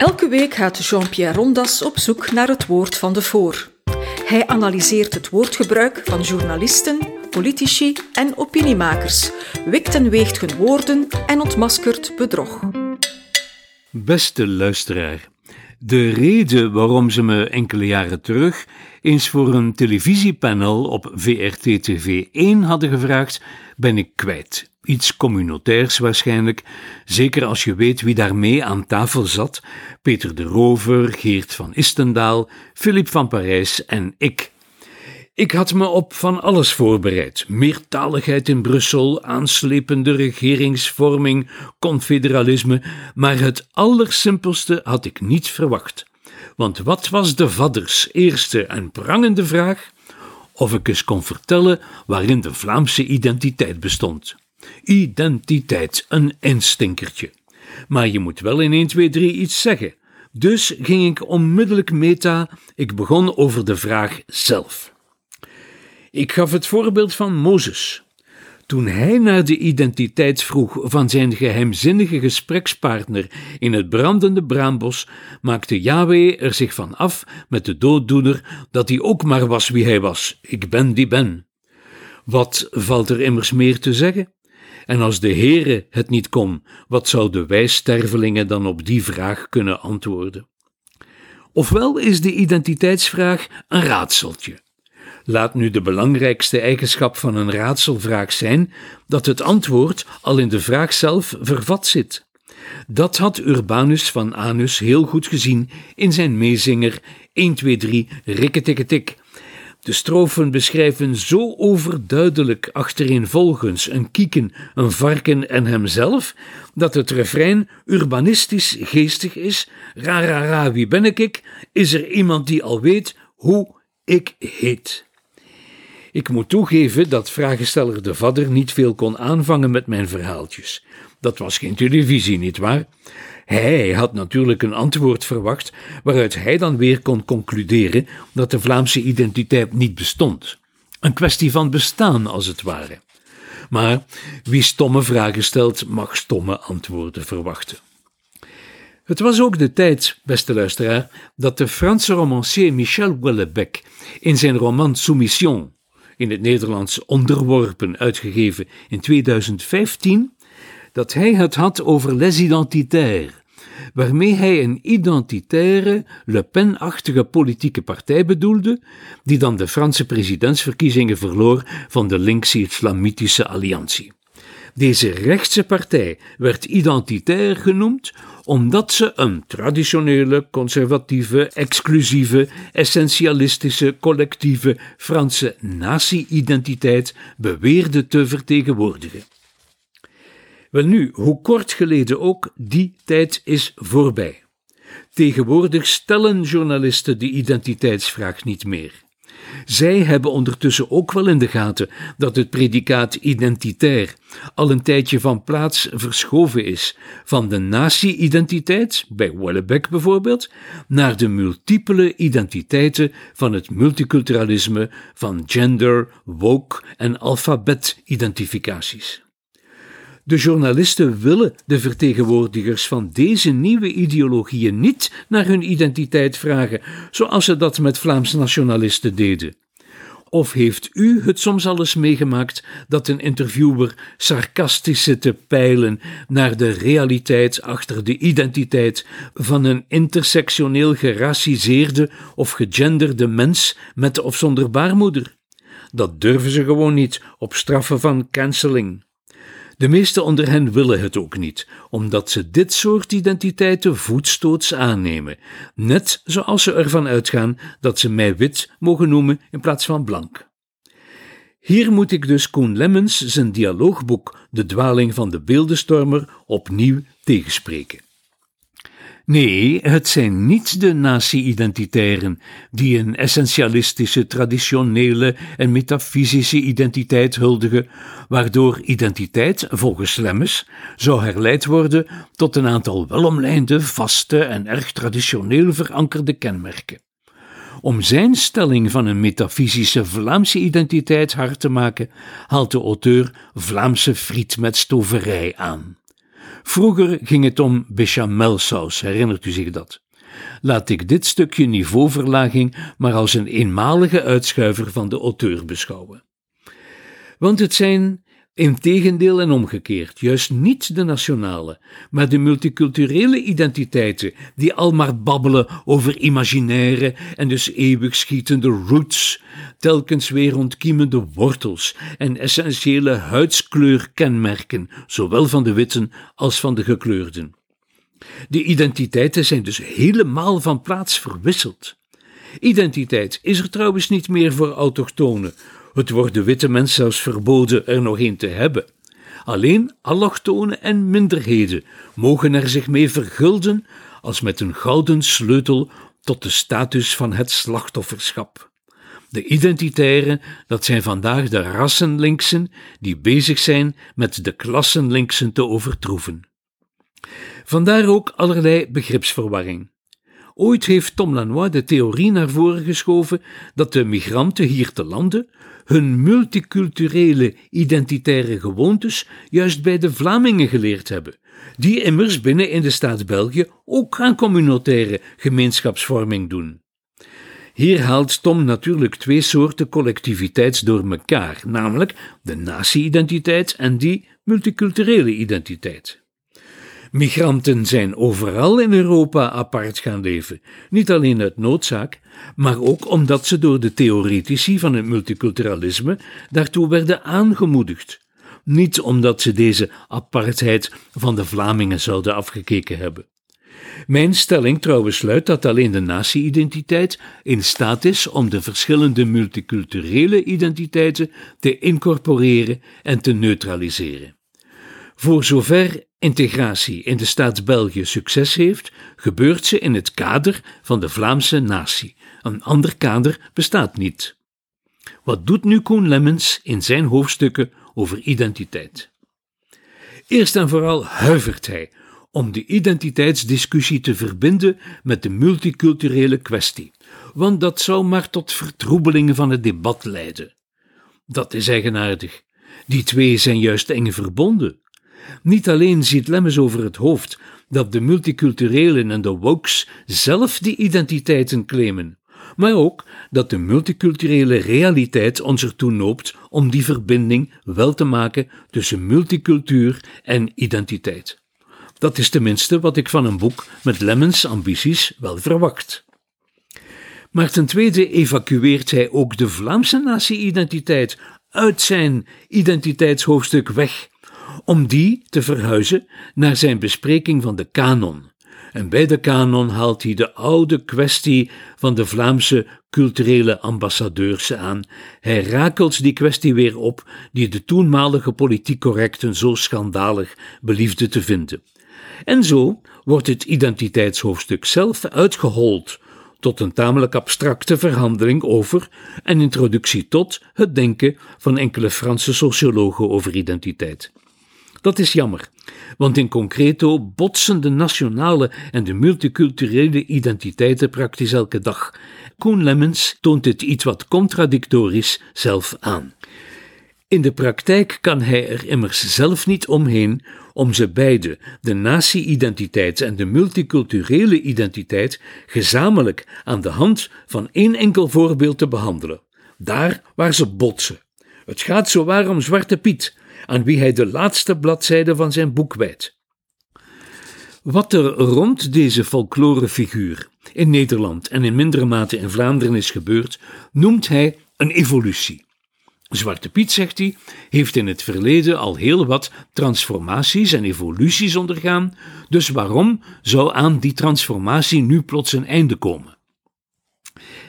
Elke week gaat Jean-Pierre Rondas op zoek naar het woord van de voor. Hij analyseert het woordgebruik van journalisten, politici en opiniemakers, wikt en weegt hun woorden en ontmaskert bedrog. Beste luisteraar, de reden waarom ze me enkele jaren terug eens voor een televisiepanel op VRT TV 1 hadden gevraagd, ben ik kwijt. Iets communautairs waarschijnlijk, zeker als je weet wie daarmee aan tafel zat: Peter de Rover, Geert van Istendaal, Philip van Parijs en ik. Ik had me op van alles voorbereid: meertaligheid in Brussel, aanslepende regeringsvorming, confederalisme, maar het allersimpelste had ik niet verwacht. Want wat was de vadders eerste en prangende vraag? Of ik eens kon vertellen waarin de Vlaamse identiteit bestond. Identiteit, een instinkertje. Maar je moet wel in 1, 2, 3 iets zeggen. Dus ging ik onmiddellijk meta, ik begon over de vraag zelf. Ik gaf het voorbeeld van Mozes. Toen hij naar de identiteit vroeg van zijn geheimzinnige gesprekspartner in het brandende braambos, maakte Yahweh er zich van af met de dooddoener dat hij ook maar was wie hij was: Ik ben die ben. Wat valt er immers meer te zeggen? En als de Heere het niet kon, wat zouden wij stervelingen dan op die vraag kunnen antwoorden? Ofwel is de identiteitsvraag een raadseltje. Laat nu de belangrijkste eigenschap van een raadselvraag zijn dat het antwoord al in de vraag zelf vervat zit. Dat had Urbanus van Anus heel goed gezien in zijn meezinger 1, 2, 3, rikketikketik, de strofen beschrijven zo overduidelijk achtereenvolgens een kieken, een varken en hemzelf, dat het refrein urbanistisch geestig is. Ra, ra, ra, wie ben ik? Is er iemand die al weet hoe ik heet? Ik moet toegeven dat vragensteller de Vadder niet veel kon aanvangen met mijn verhaaltjes. Dat was geen televisie, nietwaar? Hij had natuurlijk een antwoord verwacht waaruit hij dan weer kon concluderen dat de Vlaamse identiteit niet bestond. Een kwestie van bestaan, als het ware. Maar wie stomme vragen stelt, mag stomme antwoorden verwachten. Het was ook de tijd, beste luisteraar, dat de Franse romancier Michel Houellebecq in zijn roman Soumission, in het Nederlands Onderworpen, uitgegeven in 2015, dat hij het had over les identitaires, waarmee hij een identitaire, Le Pen-achtige politieke partij bedoelde, die dan de Franse presidentsverkiezingen verloor van de linkse-islamitische alliantie. Deze rechtse partij werd identitair genoemd omdat ze een traditionele, conservatieve, exclusieve, essentialistische, collectieve Franse natie-identiteit beweerde te vertegenwoordigen. Welnu, hoe kort geleden ook, die tijd is voorbij. Tegenwoordig stellen journalisten de identiteitsvraag niet meer. Zij hebben ondertussen ook wel in de gaten dat het predicaat identitair al een tijdje van plaats verschoven is van de natie-identiteit, bij Wellebeck bijvoorbeeld, naar de multiple identiteiten van het multiculturalisme van gender, woke en alfabet-identificaties. De journalisten willen de vertegenwoordigers van deze nieuwe ideologieën niet naar hun identiteit vragen, zoals ze dat met Vlaamse nationalisten deden. Of heeft u het soms al eens meegemaakt dat een interviewer sarcastisch zit te peilen naar de realiteit achter de identiteit van een intersectioneel geraciseerde of gegenderde mens met of zonder baarmoeder? Dat durven ze gewoon niet op straffen van canceling. De meesten onder hen willen het ook niet, omdat ze dit soort identiteiten voetstoots aannemen, net zoals ze ervan uitgaan dat ze mij wit mogen noemen in plaats van blank. Hier moet ik dus Koen Lemmens zijn dialoogboek De dwaling van de beeldenstormer opnieuw tegenspreken. Nee, het zijn niet de natie-identitairen die een essentialistische, traditionele en metafysische identiteit huldigen, waardoor identiteit, volgens Lemmes, zou herleid worden tot een aantal welomlijnde, vaste en erg traditioneel verankerde kenmerken. Om zijn stelling van een metafysische Vlaamse identiteit hard te maken, haalt de auteur Vlaamse friet met stoverij aan. Vroeger ging het om bechamelsaus, herinnert u zich dat? Laat ik dit stukje niveauverlaging maar als een eenmalige uitschuiver van de auteur beschouwen. Want het zijn Integendeel en omgekeerd, juist niet de nationale, maar de multiculturele identiteiten die al maar babbelen over imaginaire en dus eeuwig schietende roots, telkens weer ontkiemende wortels en essentiële huidskleurkenmerken, zowel van de witten als van de gekleurden. De identiteiten zijn dus helemaal van plaats verwisseld. Identiteit is er trouwens niet meer voor autochtonen, het wordt de witte mens zelfs verboden er nog een te hebben. Alleen allochtonen en minderheden mogen er zich mee vergulden als met een gouden sleutel tot de status van het slachtofferschap. De identitairen, dat zijn vandaag de rassenlinksen die bezig zijn met de klassenlinksen te overtroeven. Vandaar ook allerlei begripsverwarring. Ooit heeft Tom Lanois de theorie naar voren geschoven dat de migranten hier te landen hun multiculturele identitaire gewoontes juist bij de Vlamingen geleerd hebben, die immers binnen in de staat België ook aan communautaire gemeenschapsvorming doen. Hier haalt Tom natuurlijk twee soorten collectiviteit door elkaar, namelijk de natie-identiteit en die multiculturele identiteit. Migranten zijn overal in Europa apart gaan leven, niet alleen uit noodzaak, maar ook omdat ze door de theoretici van het multiculturalisme daartoe werden aangemoedigd. Niet omdat ze deze apartheid van de Vlamingen zouden afgekeken hebben. Mijn stelling trouwens luidt dat alleen de natie-identiteit in staat is om de verschillende multiculturele identiteiten te incorporeren en te neutraliseren. Voor zover integratie in de staat België succes heeft, gebeurt ze in het kader van de Vlaamse natie. Een ander kader bestaat niet. Wat doet nu Koen Lemmens in zijn hoofdstukken over identiteit? Eerst en vooral huivert hij om de identiteitsdiscussie te verbinden met de multiculturele kwestie, want dat zou maar tot vertroebelingen van het debat leiden. Dat is eigenaardig. Die twee zijn juist eng verbonden. Niet alleen ziet Lemmens over het hoofd dat de multiculturelen en de wokes zelf die identiteiten claimen, maar ook dat de multiculturele realiteit ons ertoe noopt om die verbinding wel te maken tussen multicultuur en identiteit. Dat is tenminste wat ik van een boek met Lemmens ambities wel verwacht. Maar ten tweede evacueert hij ook de Vlaamse natie-identiteit uit zijn identiteitshoofdstuk weg om die te verhuizen naar zijn bespreking van de kanon. En bij de kanon haalt hij de oude kwestie van de Vlaamse culturele ambassadeurs aan. Hij rakelt die kwestie weer op die de toenmalige politiek correcten zo schandalig beliefden te vinden. En zo wordt het identiteitshoofdstuk zelf uitgehold tot een tamelijk abstracte verhandeling over en introductie tot het denken van enkele Franse sociologen over identiteit. Dat is jammer, want in concreto botsen de nationale en de multiculturele identiteiten praktisch elke dag. Koen Lemmens toont het iets wat contradictorisch zelf aan. In de praktijk kan hij er immers zelf niet omheen om ze beide, de natie-identiteit en de multiculturele identiteit, gezamenlijk aan de hand van één enkel voorbeeld te behandelen. Daar waar ze botsen. Het gaat zowaar om Zwarte Piet, aan wie hij de laatste bladzijde van zijn boek wijdt. Wat er rond deze folklorefiguur in Nederland en in mindere mate in Vlaanderen is gebeurd, noemt hij een evolutie. Zwarte Piet, zegt hij, heeft in het verleden al heel wat transformaties en evoluties ondergaan, dus waarom zou aan die transformatie nu plots een einde komen?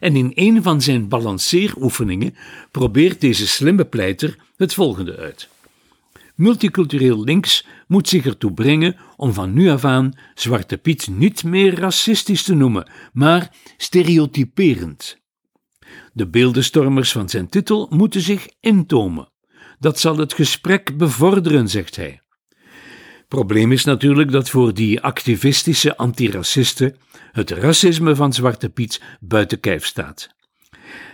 En in een van zijn balanceeroefeningen probeert deze slimme pleiter het volgende uit. Multicultureel links moet zich ertoe brengen om van nu af aan Zwarte Piet niet meer racistisch te noemen, maar stereotyperend. De beeldenstormers van zijn titel moeten zich intomen. Dat zal het gesprek bevorderen, zegt hij. Probleem is natuurlijk dat voor die activistische antiracisten het racisme van Zwarte Piet buiten kijf staat.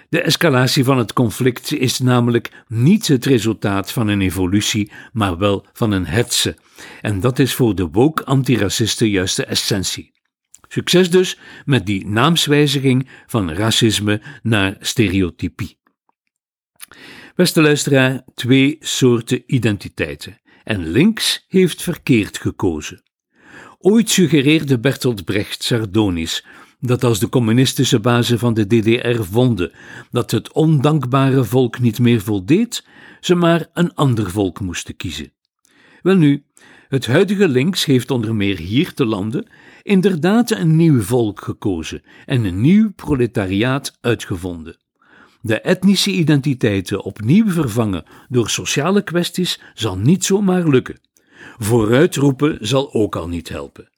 De escalatie van het conflict is namelijk niet het resultaat van een evolutie, maar wel van een hetze. En dat is voor de woke antiracisten juist de essentie. Succes dus met die naamswijziging van racisme naar stereotypie. Beste luisteraar, twee soorten identiteiten. En links heeft verkeerd gekozen. Ooit suggereerde Bertolt Brecht sardonisch dat als de communistische bazen van de DDR vonden dat het ondankbare volk niet meer voldeed, ze maar een ander volk moesten kiezen. Welnu, het huidige links heeft onder meer hier te landen inderdaad een nieuw volk gekozen en een nieuw proletariaat uitgevonden. De etnische identiteiten opnieuw vervangen door sociale kwesties zal niet zomaar lukken. Vooruitroepen zal ook al niet helpen.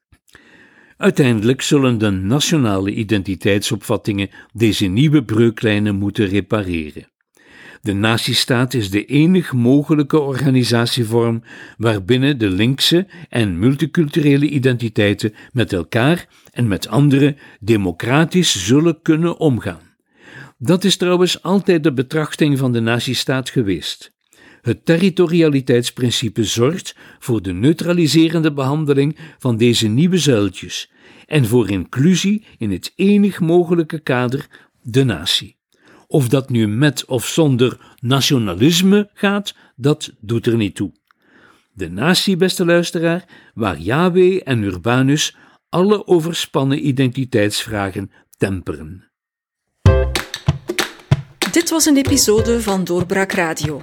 Uiteindelijk zullen de nationale identiteitsopvattingen deze nieuwe breuklijnen moeten repareren. De nazistaat is de enig mogelijke organisatievorm waarbinnen de linkse en multiculturele identiteiten met elkaar en met anderen democratisch zullen kunnen omgaan. Dat is trouwens altijd de betrachting van de nazistaat geweest. Het territorialiteitsprincipe zorgt voor de neutraliserende behandeling van deze nieuwe zuiltjes en voor inclusie in het enig mogelijke kader, de natie. Of dat nu met of zonder nationalisme gaat, dat doet er niet toe. De natie, beste luisteraar, waar Yahweh en Urbanus alle overspannen identiteitsvragen temperen. Dit was een episode van Doorbraak Radio,